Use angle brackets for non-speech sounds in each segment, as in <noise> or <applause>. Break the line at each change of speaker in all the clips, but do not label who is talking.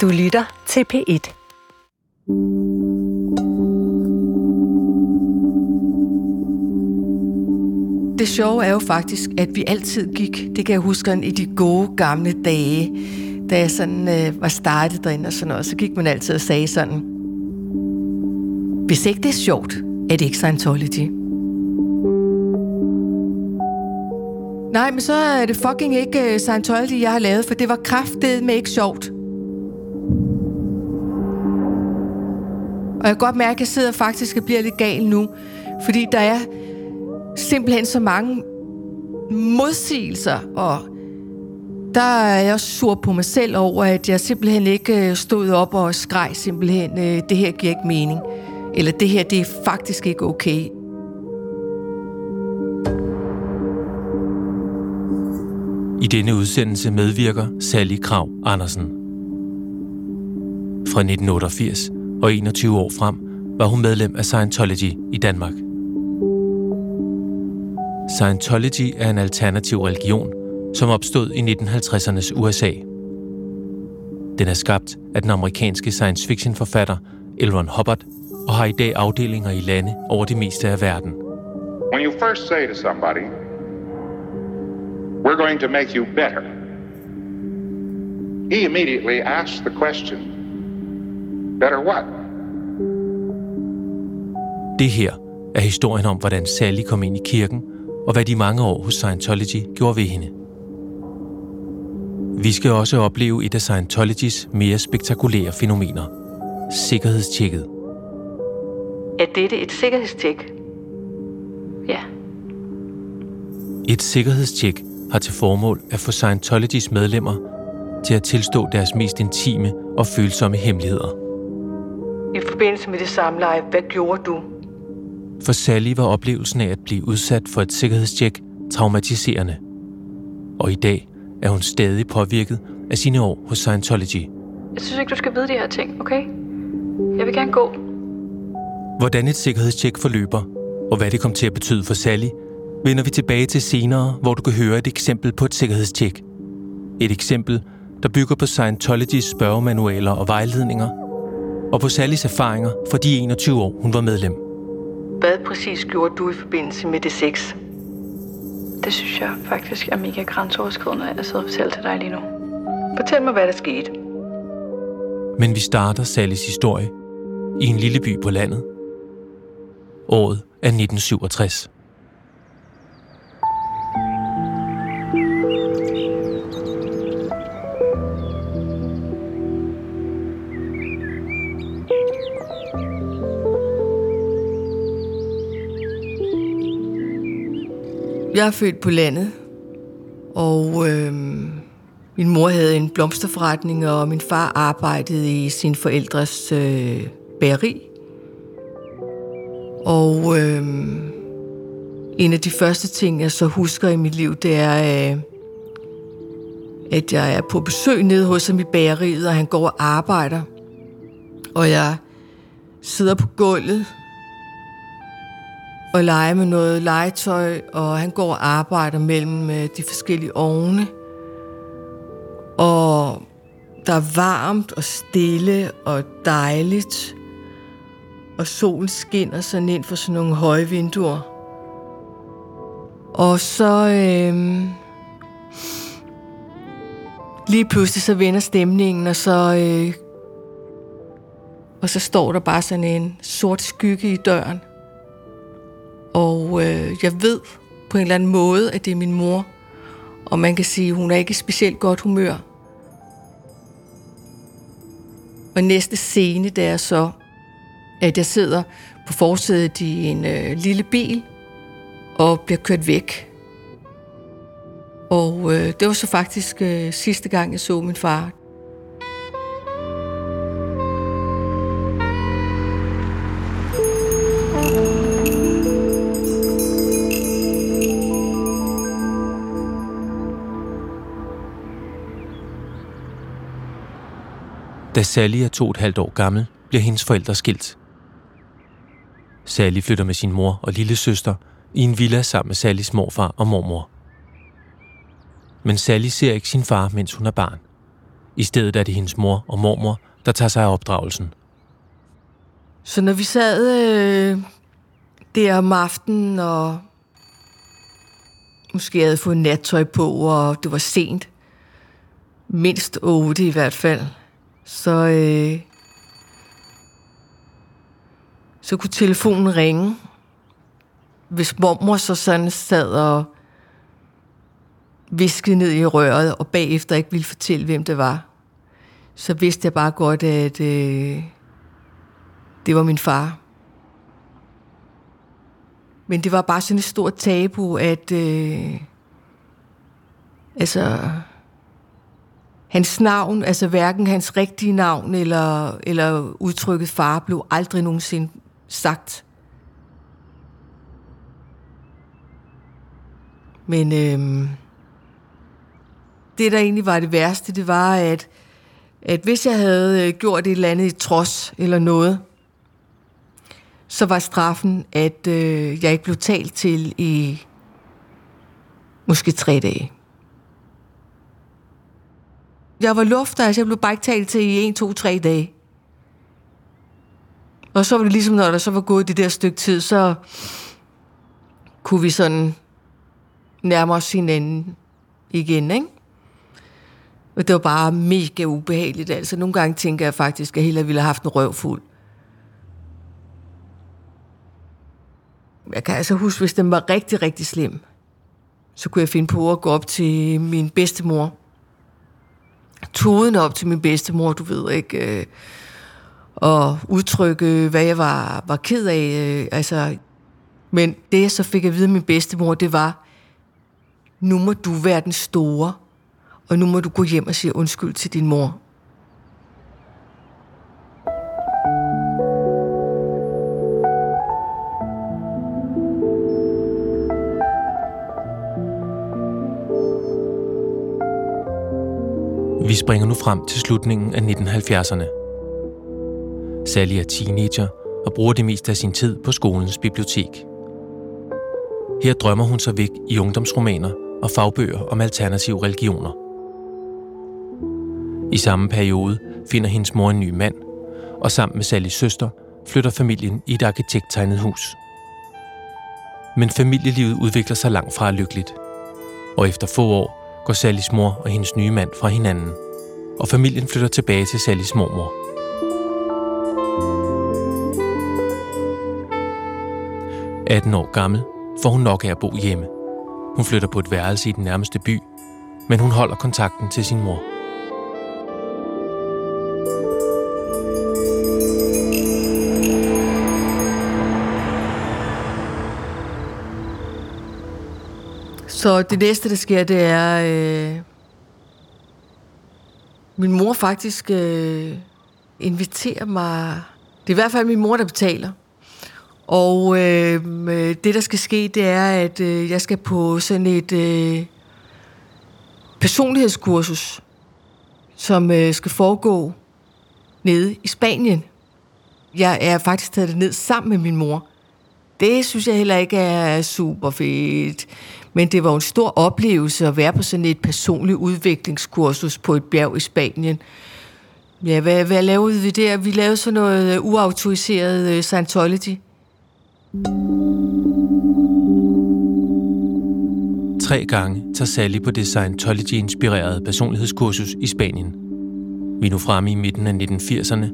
Du lytter til P1.
Det sjove er jo faktisk, at vi altid gik, det kan jeg huske i de gode gamle dage, da jeg sådan, øh, var startet derinde og sådan noget, så gik man altid og sagde sådan, hvis ikke det er sjovt, er det ikke Scientology. Nej, men så er det fucking ikke øh, Scientology, jeg har lavet, for det var med ikke sjovt. Og jeg kan godt mærke, at jeg sidder faktisk og bliver lidt gal nu, fordi der er simpelthen så mange modsigelser, og der er jeg også sur på mig selv over, at jeg simpelthen ikke øh, stod op og skreg simpelthen, øh, det her giver ikke mening. Eller det her, det er faktisk ikke okay.
I denne udsendelse medvirker Sally Krav Andersen. Fra 1988 og 21 år frem var hun medlem af Scientology i Danmark. Scientology er en alternativ religion, som opstod i 1950'ernes USA. Den er skabt af den amerikanske science fiction forfatter L. Ron Hubbard og har i dag afdelinger i lande over det meste af verden.
When you first say to somebody, we're going to make you better, he immediately asks the question, better what?
Det her er historien om, hvordan Sally kom ind i kirken, og hvad de mange år hos Scientology gjorde ved hende. Vi skal også opleve et af Scientologys mere spektakulære fænomener. Sikkerhedstjekket.
Er dette et sikkerhedstjek? Ja.
Et sikkerhedstjek har til formål at få Scientologys medlemmer til at tilstå deres mest intime og følsomme hemmeligheder.
I forbindelse med det samleje, hvad gjorde du?
For Sally var oplevelsen af at blive udsat for et sikkerhedstjek traumatiserende. Og i dag er hun stadig påvirket af sine år hos Scientology.
Jeg synes ikke, du skal vide de her ting, okay? Jeg vil gerne gå.
Hvordan et sikkerhedstjek forløber, og hvad det kom til at betyde for Sally, vender vi tilbage til senere, hvor du kan høre et eksempel på et sikkerhedstjek. Et eksempel, der bygger på Scientologys spørgemanualer og vejledninger, og på Sallys erfaringer for de 21 år, hun var medlem.
Hvad præcis gjorde du i forbindelse med det sex?
Det synes jeg faktisk er mega grænseoverskridende, at jeg sidder og fortæller til dig lige nu.
Fortæl mig, hvad der skete.
Men vi starter Sallys historie i en lille by på landet. Året er 1967.
Jeg er født på landet, og øh, min mor havde en blomsterforretning, og min far arbejdede i sin forældres øh, bæreri. Og øh, en af de første ting, jeg så husker i mit liv, det er, øh, at jeg er på besøg nede hos ham i bæreriet, og han går og arbejder. Og jeg sidder på gulvet og lege med noget legetøj, og han går og arbejder mellem øh, de forskellige ovne. Og der er varmt og stille og dejligt, og solen skinner sådan ind for sådan nogle høje vinduer. Og så øh, lige pludselig så vender stemningen, og så, øh, og så står der bare sådan en sort skygge i døren. Og øh, jeg ved på en eller anden måde, at det er min mor. Og man kan sige, at hun er ikke i specielt godt humør. Og næste scene, det er så, at jeg sidder på forsædet i en øh, lille bil og bliver kørt væk. Og øh, det var så faktisk øh, sidste gang, jeg så min far.
Da Sally er to og et halvt år gammel, bliver hendes forældre skilt. Sally flytter med sin mor og lille søster i en villa sammen med Sallys morfar og mormor. Men Sally ser ikke sin far, mens hun er barn. I stedet er det hendes mor og mormor, der tager sig af opdragelsen.
Så når vi sad øh, der om aftenen, og måske havde fået nattøj på, og det var sent, mindst 8 i hvert fald, så, øh, så kunne telefonen ringe. Hvis mormor så sådan sad og viskede ned i røret, og bagefter ikke ville fortælle, hvem det var, så vidste jeg bare godt, at øh, det var min far. Men det var bare sådan et stort tabu, at øh, altså hans navn, altså hverken hans rigtige navn eller, eller udtrykket far, blev aldrig nogensinde sagt. Men øhm, det, der egentlig var det værste, det var, at, at hvis jeg havde øh, gjort et eller andet i trods eller noget, så var straffen, at øh, jeg ikke blev talt til i måske tre dage. Jeg var lufter, altså jeg blev bare ikke talt til i en, to, tre dage. Og så var det ligesom, når der så var gået det der stykke tid, så kunne vi sådan nærme os hinanden igen, ikke? Og det var bare mega ubehageligt. Altså, nogle gange tænker jeg faktisk, at jeg hellere ville have haft en røv fuld. Jeg kan altså huske, hvis den var rigtig, rigtig slem, så kunne jeg finde på at gå op til min bedstemor. Toden op til min bedstemor, du ved ikke, øh, og udtrykke, hvad jeg var, var ked af. Øh, altså, men det, jeg så fik at vide af min bedstemor, det var, nu må du være den store, og nu må du gå hjem og sige undskyld til din mor.
Vi springer nu frem til slutningen af 1970'erne. Sally er teenager og bruger det meste af sin tid på skolens bibliotek. Her drømmer hun sig væk i ungdomsromaner og fagbøger om alternative religioner. I samme periode finder hendes mor en ny mand, og sammen med Sallys søster flytter familien i et arkitekttegnet hus. Men familielivet udvikler sig langt fra lykkeligt, og efter få år går Sallys mor og hendes nye mand fra hinanden, og familien flytter tilbage til Sallys mormor. – 18 år gammel får hun nok af at bo hjemme. Hun flytter på et værelse i den nærmeste by, men hun holder kontakten til sin mor.
Så det næste, der sker, det er... Øh, min mor faktisk øh, inviterer mig... Det er i hvert fald min mor, der betaler. Og øh, øh, det, der skal ske, det er, at øh, jeg skal på sådan et øh, personlighedskursus, som øh, skal foregå nede i Spanien. Jeg er faktisk taget det ned sammen med min mor. Det synes jeg heller ikke er super fedt. Men det var en stor oplevelse at være på sådan et personligt udviklingskursus på et bjerg i Spanien. Ja, hvad, hvad lavede vi der? Vi lavede sådan noget øh, uautoriseret øh, Scientology.
Tre gange tager Sally på det Scientology-inspirerede personlighedskursus i Spanien. Vi er nu fremme i midten af 1980'erne,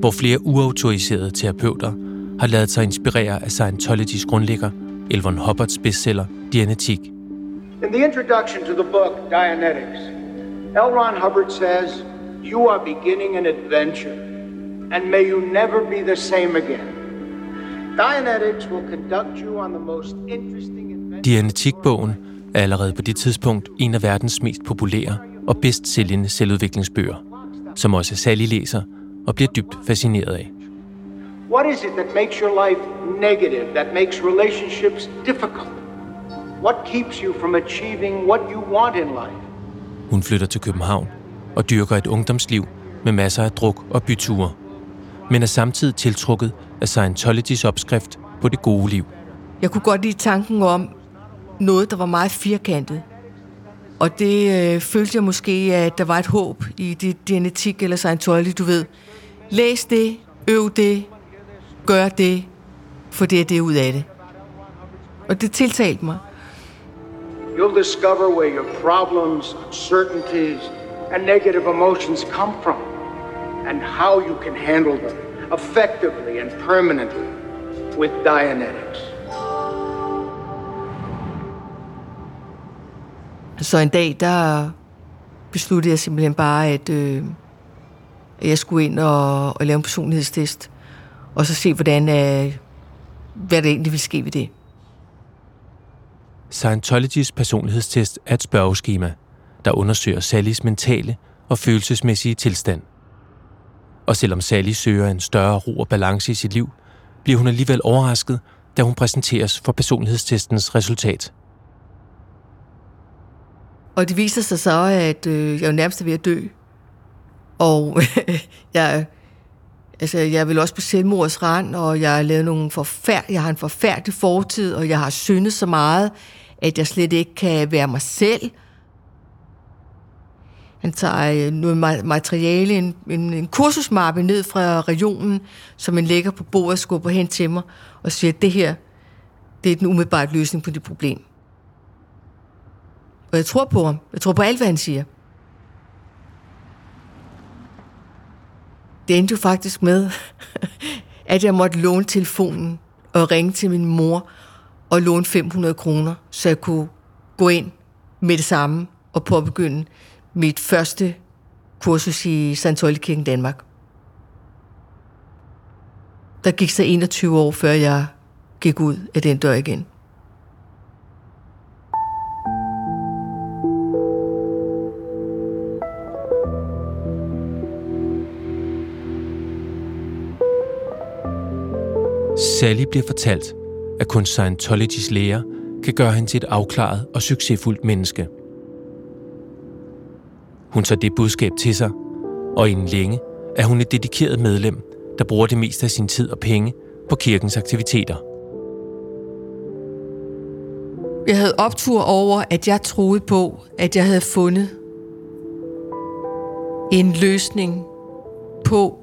hvor flere uautoriserede terapeuter har lavet sig inspirere af Scientologys grundlægger, Elvon Hubbards bestseller Dianetik.
In the introduction to the book Dianetics, L. Ron Hubbard says, You are beginning an adventure, and may you never be the same again. Dianetics will conduct you on the most interesting adventure.
Dianetikbogen er allerede på det tidspunkt en af verdens mest populære og bedst sælgende selvudviklingsbøger, som også Sally læser og bliver dybt fascineret af.
What is it that makes your life negative, that makes relationships difficult? What keeps you from achieving what you want in life?
Hun flytter til København og dyrker et ungdomsliv med masser af druk og byture, men er samtidig tiltrukket af Scientologys opskrift på det gode liv.
Jeg kunne godt lide tanken om noget, der var meget firkantet. Og det øh, følte jeg måske, at der var et håb i det genetik eller Scientology, du ved. Læs det, øv det, gør det, for det er det ud af det. Og det tiltalte mig.
You'll discover where your problems, uncertainties, and negative emotions come from, and how you can handle them effectively and permanently with Dianetics.
Så en dag, der besluttede jeg simpelthen bare, at, øh, jeg skulle ind og, og lave en personlighedstest, og så se, hvordan, øh, hvad der egentlig ville ske ved det.
Scientologys personlighedstest er et spørgeskema, der undersøger Sallys mentale og følelsesmæssige tilstand. Og selvom Sally søger en større ro og balance i sit liv, bliver hun alligevel overrasket, da hun præsenteres for personlighedstestens resultat.
Og det viser sig så, at øh, jeg er nærmest ved at dø. Og <laughs> jeg, altså, jeg vil også på selvmords rand, og jeg har lavet nogle forfærd, jeg har en forfærdelig fortid, og jeg har syndet så meget, at jeg slet ikke kan være mig selv. Han tager øh, noget materiale, en, en, en kursusmappe ned fra regionen, som han lægger på bordet og skubber hen til mig, og siger, at det her, det er den umiddelbare løsning på det problem. Og jeg tror på ham. Jeg tror på alt, hvad han siger. Det endte jo faktisk med, <laughs> at jeg måtte låne telefonen og ringe til min mor og låne 500 kroner, så jeg kunne gå ind med det samme og påbegynde mit første kursus i Santollikirken Danmark. Der gik så 21 år, før jeg gik ud af den dør igen.
Sally bliver fortalt, at kun Scientologys læger kan gøre hende til et afklaret og succesfuldt menneske. Hun tager det budskab til sig, og inden længe er hun et dedikeret medlem, der bruger det meste af sin tid og penge på kirkens aktiviteter.
Jeg havde optur over, at jeg troede på, at jeg havde fundet en løsning på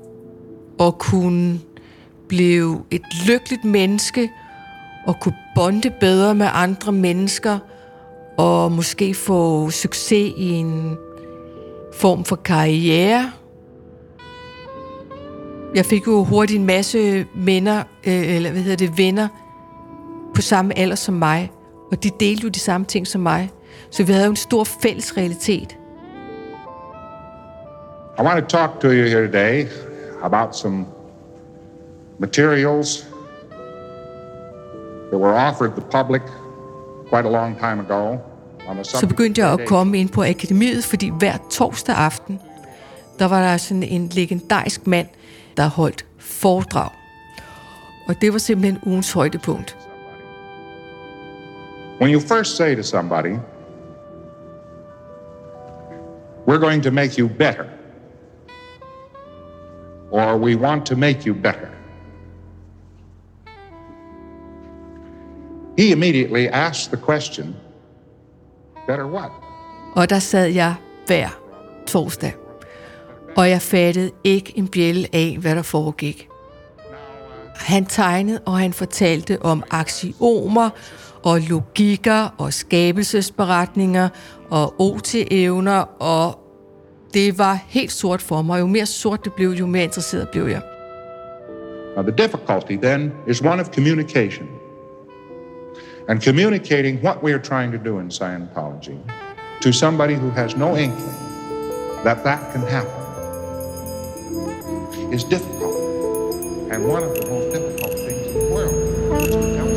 at kunne blive et lykkeligt menneske og kunne bonde bedre med andre mennesker og måske få succes i en form for karriere. Jeg fik jo hurtigt en masse venner, øh, eller hvad hedder det, venner på samme alder som mig, og de delte jo de samme ting som mig. Så vi havde jo en stor fælles realitet.
I want to talk to you here today about some materials that were offered the public quite a long time ago.
Så begyndte jeg at komme ind på akademiet, fordi hver torsdag aften, der var der sådan en legendarisk mand, der holdt foredrag. Og det var simpelthen ugens højdepunkt.
When you first say to somebody, we're going to make you better, or we want to make you better, He immediately asked the question, better what?
Og der sad jeg hver torsdag, og jeg fattede ikke en bjælle af, hvad der foregik. Han tegnede, og han fortalte om aksiomer og logikker og skabelsesberetninger og OT-evner, og det var helt sort for mig. Jo mere sort det blev, jo mere interesseret blev jeg.
Now the difficulty then is one of communication. And communicating what we are trying to do in Scientology to somebody who has no inkling that that can happen is difficult. And one of the most difficult things in the world is to tell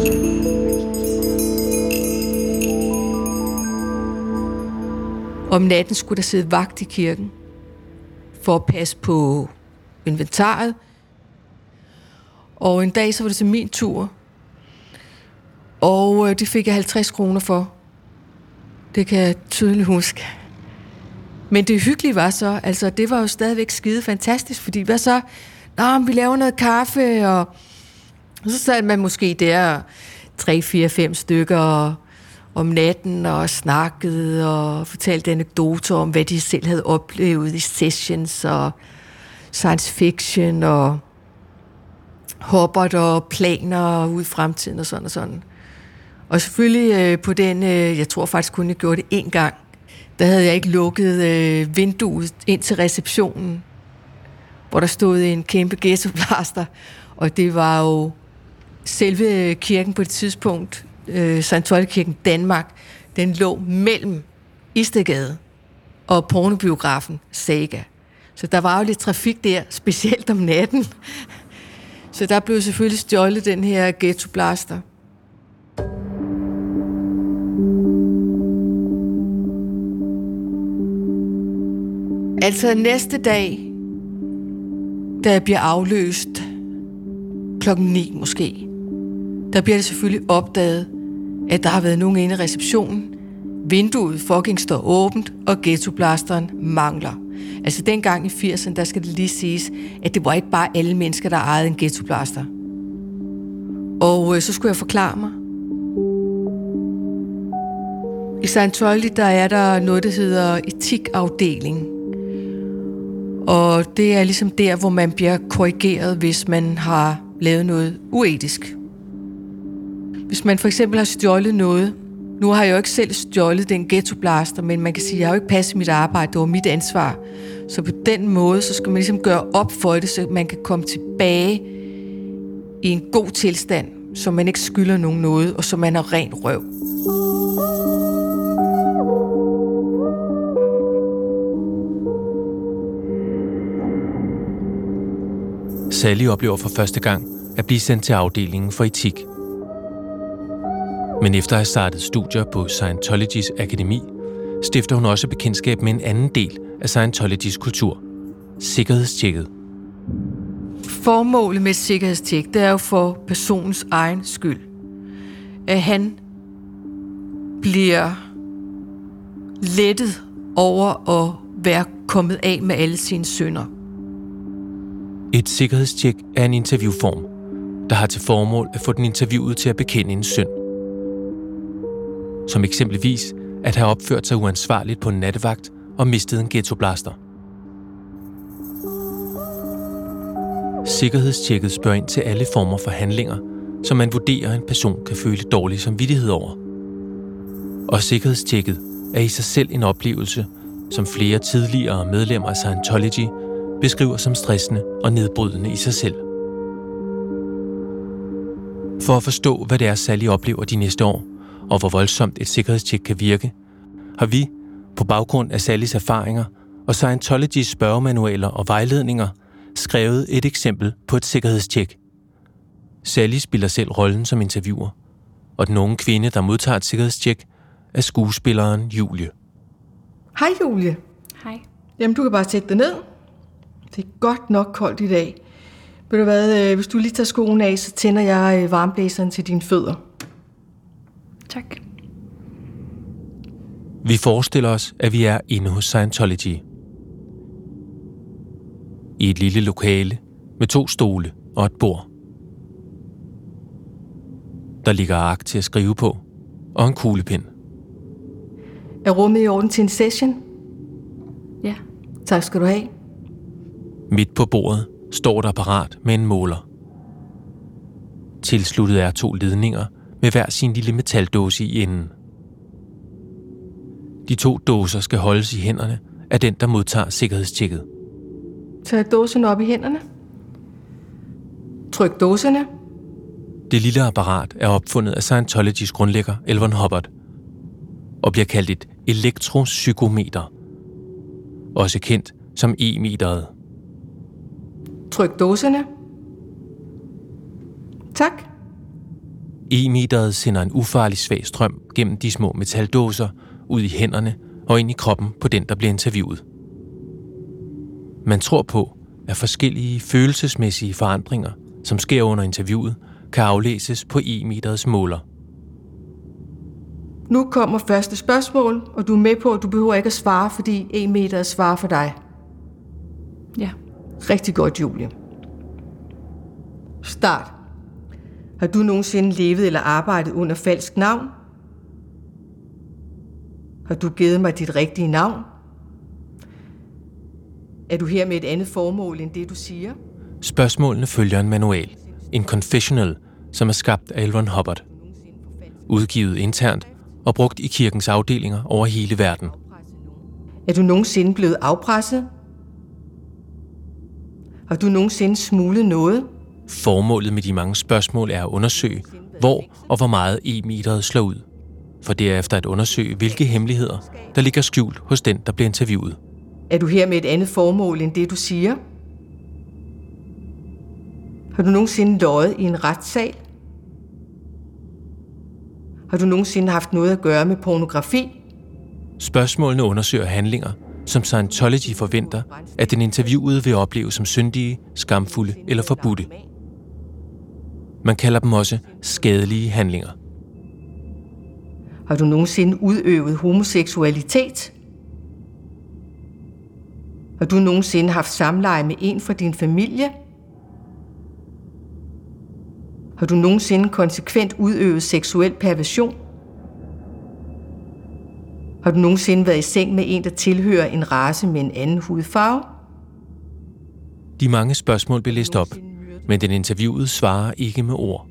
Om natten skulle der sidde vagt i kirken for at passe på inventaret. Og en dag så var det så min tur og øh, det fik jeg 50 kroner for. Det kan jeg tydeligt huske. Men det hyggelige var så, altså det var jo stadigvæk skide fantastisk, fordi hvad så? Nå, vi laver noget kaffe, og, så sad man måske der 3, 4, 5 stykker, og, om natten og snakkede og fortalte anekdoter om, hvad de selv havde oplevet i sessions og science fiction og hoppert og planer ud i fremtiden og sådan og sådan. Og selvfølgelig øh, på den, øh, jeg tror faktisk kun, jeg gjorde det én gang, der havde jeg ikke lukket øh, vinduet ind til receptionen, hvor der stod en kæmpe ghettoblaster, og det var jo selve kirken på det tidspunkt, øh, Sankt Kirken Danmark, den lå mellem Istegade og pornobiografen Saga. Så der var jo lidt trafik der, specielt om natten. Så der blev selvfølgelig stjålet den her ghettoblaster. Altså næste dag, da jeg bliver afløst klokken 9 måske, der bliver det selvfølgelig opdaget, at der har været nogen inde i receptionen. Vinduet fucking står åbent, og ghettoblasteren mangler. Altså dengang i 80'erne, der skal det lige siges, at det var ikke bare alle mennesker, der ejede en ghettoblaster. Og øh, så skulle jeg forklare mig. I Scientology, der er der noget, der hedder etikafdeling. Og det er ligesom der, hvor man bliver korrigeret, hvis man har lavet noget uetisk. Hvis man for eksempel har stjålet noget, nu har jeg jo ikke selv stjålet den ghettoblaster, men man kan sige, at jeg har jo ikke passet mit arbejde, det var mit ansvar. Så på den måde, så skal man ligesom gøre op for det, så man kan komme tilbage i en god tilstand, så man ikke skylder nogen noget, og så man har ren røv.
Sally oplever for første gang at blive sendt til afdelingen for etik. Men efter at have startet studier på Scientologys akademi, stifter hun også bekendtskab med en anden del af Scientologys kultur, sikkerhedstjekket.
Formålet med et sikkerhedstjek, det er jo for personens egen skyld. At han bliver lettet over at være kommet af med alle sine synder.
Et sikkerhedstjek er en interviewform, der har til formål at få den interviewet til at bekende en synd. Som eksempelvis at have opført sig uansvarligt på en nattevagt og mistet en ghettoblaster. Sikkerhedstjekket spørger ind til alle former for handlinger, som man vurderer, en person kan føle dårlig samvittighed over. Og sikkerhedstjekket er i sig selv en oplevelse, som flere tidligere medlemmer af Scientology beskriver som stressende og nedbrydende i sig selv. For at forstå, hvad det er, Sally oplever de næste år, og hvor voldsomt et sikkerhedstjek kan virke, har vi, på baggrund af Sallys erfaringer og Scientologys spørgemanualer og vejledninger, skrevet et eksempel på et sikkerhedstjek. Sally spiller selv rollen som interviewer, og den unge kvinde, der modtager et sikkerhedstjek, er skuespilleren Julie.
Hej Julie.
Hej.
Jamen, du kan bare sætte dig ned. Det er godt nok koldt i dag. Ved du hvad, øh, hvis du lige tager skoen af, så tænder jeg øh, varmblæseren til dine fødder.
Tak.
Vi forestiller os, at vi er inde hos Scientology. I et lille lokale med to stole og et bord. Der ligger ark til at skrive på og en kuglepind.
Er rummet i orden til en session?
Ja.
Tak skal du have.
Midt på bordet står der parat med en måler. Tilsluttet er to ledninger med hver sin lille metaldåse i enden. De to dåser skal holdes i hænderne af den, der modtager sikkerhedstjekket.
Tag dåsen op i hænderne. Tryk dåserne.
Det lille apparat er opfundet af Scientologys grundlægger Elvon Hubbard og bliver kaldt et elektropsykometer, også kendt som e-meteret.
Tryk dåserne. Tak.
E-meteret sender en ufarlig svag strøm gennem de små metaldåser ud i hænderne og ind i kroppen på den, der bliver interviewet. Man tror på, at forskellige følelsesmæssige forandringer, som sker under interviewet, kan aflæses på e-meterets måler.
Nu kommer første spørgsmål, og du er med på, at du behøver ikke at svare, fordi en meter svarer for dig.
Ja.
Rigtig godt, Julie. Start. Har du nogensinde levet eller arbejdet under falsk navn? Har du givet mig dit rigtige navn? Er du her med et andet formål end det, du siger?
Spørgsmålene følger en manual, en confessional, som er skabt af Elron Hubbard. Udgivet internt og brugt i kirkens afdelinger over hele verden.
Er du nogensinde blevet afpresset? Har du nogensinde smuglet noget?
Formålet med de mange spørgsmål er at undersøge, hvor og hvor meget e-meteret slår ud. For derefter at undersøge, hvilke hemmeligheder, der ligger skjult hos den, der bliver interviewet.
Er du her med et andet formål end det, du siger? Har du nogensinde løjet i en retssal? Har du nogensinde haft noget at gøre med pornografi?
Spørgsmålene undersøger handlinger, som Scientology forventer, at den interviewede vil opleve som syndige, skamfulde eller forbudte. Man kalder dem også skadelige handlinger.
Har du nogensinde udøvet homoseksualitet? Har du nogensinde haft samleje med en fra din familie? Har du nogensinde konsekvent udøvet seksuel perversion? Har du nogensinde været i seng med en, der tilhører en race med en anden hudfarve?
De mange spørgsmål bliver læst op, men den interviewede svarer ikke med ord.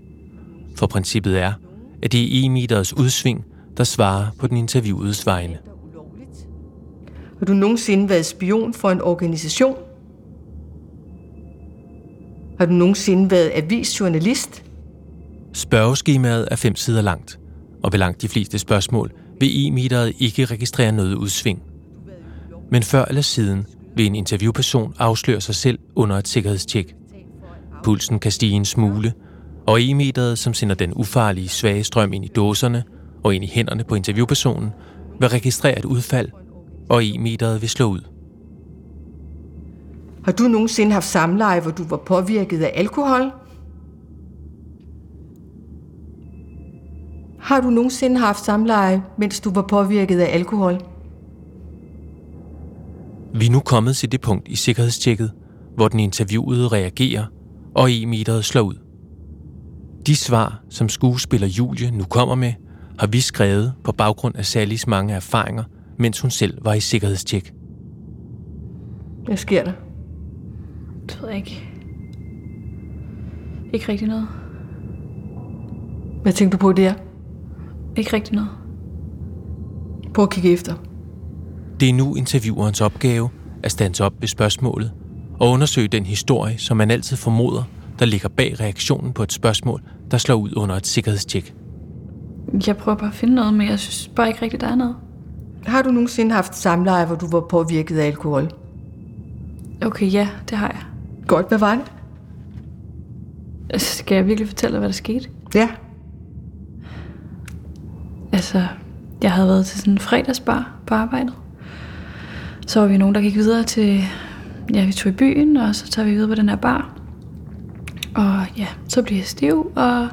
For princippet er, at det er e-meters udsving, der svarer på den interviewedes vegne.
Har du nogensinde været spion for en organisation? Har du nogensinde været avisjournalist?
Spørgeskemaet er fem sider langt, og ved langt de fleste spørgsmål vil e-meteret ikke registrere noget udsving. Men før eller siden vil en interviewperson afsløre sig selv under et sikkerhedstjek. Pulsen kan stige en smule, og e-meteret, som sender den ufarlige svage strøm ind i dåserne og ind i hænderne på interviewpersonen, vil registrere et udfald, og e-meteret vil slå ud.
Har du nogensinde haft samleje, hvor du var påvirket af alkohol? Har du nogensinde haft samleje, mens du var påvirket af alkohol?
Vi er nu kommet til det punkt i sikkerhedstjekket, hvor den interviewede reagerer, og e-meteret slår ud. De svar, som skuespiller Julie nu kommer med, har vi skrevet på baggrund af Sallys mange erfaringer, mens hun selv var i sikkerhedstjek.
Hvad sker der?
Det ved jeg ikke. Ikke rigtig noget.
Hvad tænker du på der?
Ikke rigtig noget.
Prøv at kigge efter.
Det er nu interviewerens opgave at stands op ved spørgsmålet og undersøge den historie, som man altid formoder, der ligger bag reaktionen på et spørgsmål, der slår ud under et sikkerhedstjek.
Jeg prøver bare at finde noget, men jeg synes bare ikke rigtigt, der er noget.
Har du nogensinde haft samleje, hvor du var påvirket af alkohol?
Okay, ja, det har jeg.
Godt, hvad var det?
Skal jeg virkelig fortælle dig, hvad der skete?
Ja.
Altså, jeg havde været til sådan en fredagsbar på arbejdet. Så var vi nogen, der gik videre til... Ja, vi tog i byen, og så tager vi videre på den her bar. Og ja, så bliver jeg stiv, og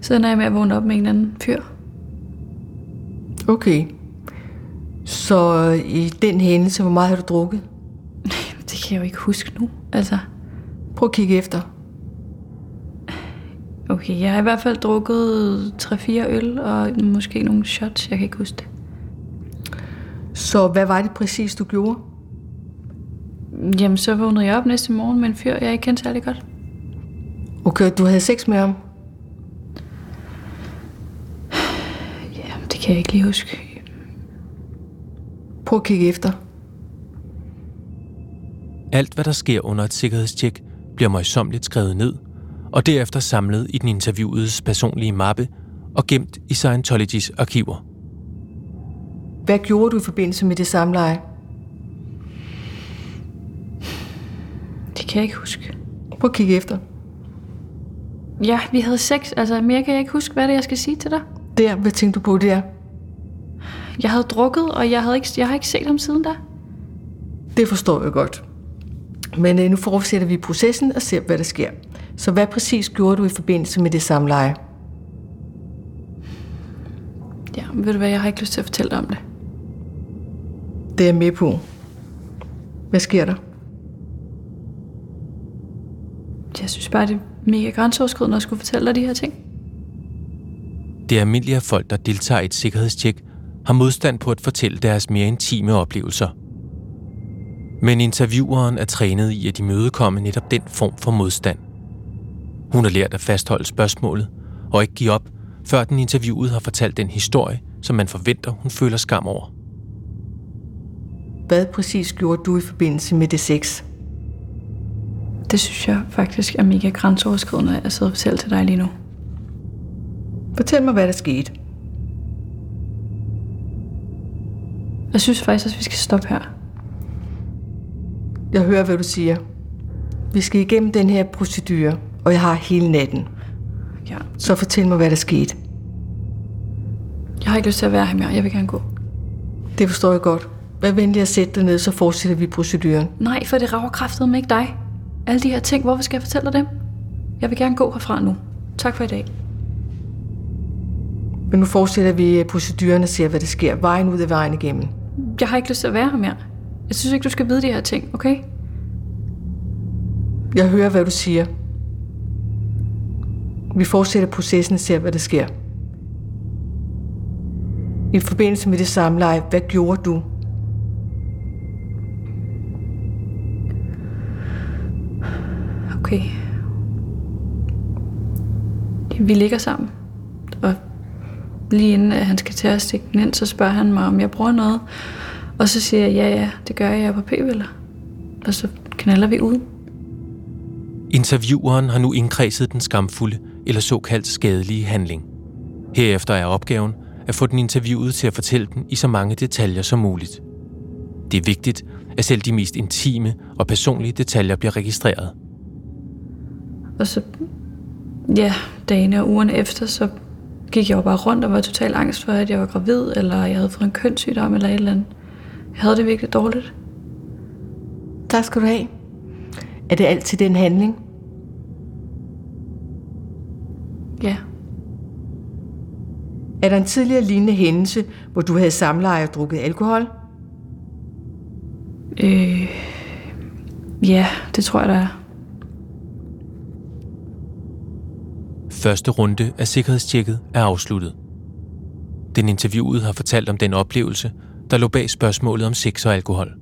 så ender jeg med at vågne op med en eller anden fyr.
Okay. Så i den hændelse, hvor meget har du drukket? <laughs>
Det kan jeg jo ikke huske nu. Altså,
Prøv at kigge efter.
Okay, jeg har i hvert fald drukket 3-4 øl, og måske nogle shots, jeg kan ikke huske det.
Så hvad var det præcis, du gjorde?
Jamen, så vågnede jeg op næste morgen med en fyr, jeg ikke kendte særlig godt.
Okay, du havde sex med ham.
Ja, det kan jeg ikke lige huske.
Prøv at kigge efter.
Alt, hvad der sker under et sikkerhedstjek, bliver møjsommeligt skrevet ned, og derefter samlet i den interviewedes personlige mappe og gemt i Scientologys arkiver.
Hvad gjorde du i forbindelse med det samleje?
Det kan jeg ikke huske.
Prøv at kigge efter.
Ja, vi havde sex, altså mere kan jeg ikke huske, hvad det er, jeg skal sige til dig.
Der, hvad tænkte du på der?
Jeg havde drukket, og jeg, havde ikke, jeg har ikke set ham siden da.
Det forstår jeg godt. Men øh, nu fortsætter vi processen og ser, hvad der sker. Så hvad præcis gjorde du i forbindelse med det samleje?
Ja, ved du hvad, jeg har ikke lyst til at fortælle dig om det.
Det er jeg med på. Hvad sker der?
Jeg synes bare, det er mega grænseoverskridende at skulle fortælle dig de her ting.
Det er almindeligt, at folk, der deltager i et sikkerhedstjek, har modstand på at fortælle deres mere intime oplevelser. Men intervieweren er trænet i at imødekomme netop den form for modstand. Hun har lært at fastholde spørgsmålet og ikke give op, før den interviewede har fortalt den historie, som man forventer, hun føler skam over.
Hvad præcis gjorde du i forbindelse med det sex?
Det synes jeg faktisk er mega grænseoverskridende, at sidde og fortælle til dig lige nu.
Fortæl mig, hvad der skete.
Jeg synes faktisk, at vi skal stoppe her.
Jeg hører, hvad du siger. Vi skal igennem den her procedure, og jeg har hele natten.
Ja.
Så fortæl mig, hvad der skete.
Jeg har ikke lyst til at være her mere. Jeg vil gerne gå.
Det forstår jeg godt. Vær venlig at sætte dig ned, så fortsætter vi proceduren.
Nej, for det rager kraftet med ikke dig. Alle de her ting, hvorfor skal jeg fortælle dig dem? Jeg vil gerne gå herfra nu. Tak for i dag.
Men nu fortsætter vi proceduren og ser, hvad der sker. Vejen ud af vejen igennem.
Jeg har ikke lyst til at være her mere. Jeg synes ikke, du skal vide de her ting, okay?
Jeg hører, hvad du siger. Vi fortsætter processen og ser, hvad der sker. I forbindelse med det samleje, hvad gjorde du?
Okay. Vi ligger sammen. Og lige inden at han skal til at stikke den ind, så spørger han mig, om jeg bruger noget. Og så siger jeg, ja, ja, det gør jeg, jeg er på p-piller. Og så knaller vi ud.
Intervieweren har nu indkredset den skamfulde eller såkaldt skadelige handling. Herefter er opgaven at få den interviewede til at fortælle den i så mange detaljer som muligt. Det er vigtigt, at selv de mest intime og personlige detaljer bliver registreret.
Og så, ja, dagene og ugerne efter, så gik jeg jo bare rundt og var totalt angst for, at jeg var gravid, eller jeg havde fået en kønssygdom eller et eller andet. Jeg havde det virkelig dårligt.
Tak skal du have. Er det altid den handling?
Ja,
Er der en tidligere lignende hændelse, hvor du havde samleje og drukket alkohol?
øh, ja, det tror jeg, der er.
Første runde af sikkerhedstjekket er afsluttet. Den interviewede har fortalt om den oplevelse, der lå bag spørgsmålet om sex og alkohol.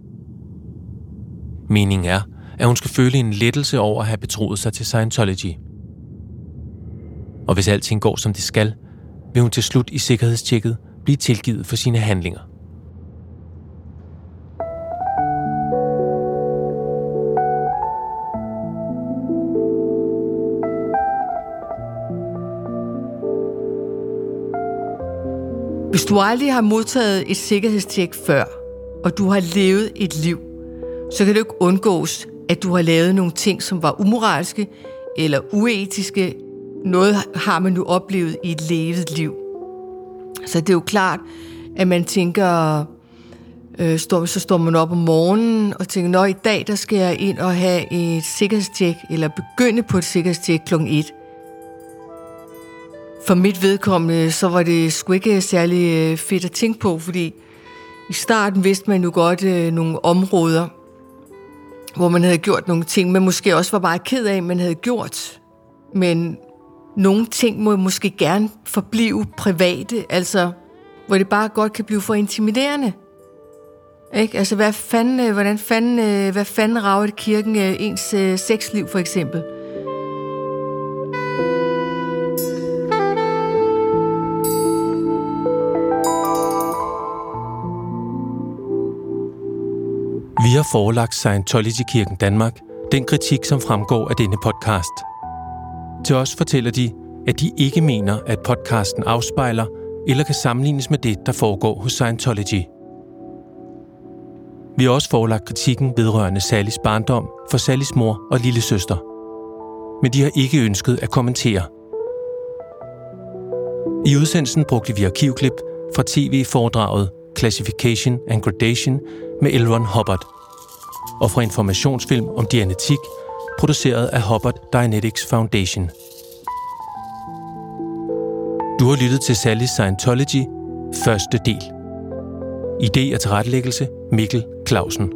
Meningen er, at hun skal føle en lettelse over at have betroet sig til Scientology. Og hvis alting går som det skal, vil hun til slut i sikkerhedstjekket blive tilgivet for sine handlinger.
Hvis du aldrig har modtaget et sikkerhedstjek før, og du har levet et liv, så kan det ikke undgås, at du har lavet nogle ting, som var umoralske eller uetiske. Noget har man nu oplevet i et levet liv. Så det er jo klart, at man tænker, øh, står, så står man op om morgenen og tænker, nå i dag der skal jeg ind og have et sikkerhedstjek, eller begynde på et sikkerhedstjek kl. 1. For mit vedkommende, så var det sgu ikke øh, særlig øh, fedt at tænke på, fordi i starten vidste man jo godt øh, nogle områder, hvor man havde gjort nogle ting, man måske også var bare ked af, man havde gjort. Men nogle ting må måske gerne forblive private, altså hvor det bare godt kan blive for intimiderende. Ikke? Altså, hvad fanden, øh, hvordan fanden, øh, hvad fanden rager kirken øh, ens sexliv, for eksempel?
Vi har forelagt Scientology-kirken Danmark den kritik, som fremgår af denne podcast. Til os fortæller de, at de ikke mener, at podcasten afspejler eller kan sammenlignes med det, der foregår hos Scientology. Vi har også forelagt kritikken vedrørende Sallys barndom for Sallys mor og lille søster. Men de har ikke ønsket at kommentere. I udsendelsen brugte vi arkivklip fra tv-foredraget Classification and Gradation med Elron Hubbard og fra informationsfilm om dianetik, produceret af Hubbard Dianetics Foundation. Du har lyttet til Sally Scientology, første del. Idé og tilrettelæggelse Mikkel Clausen.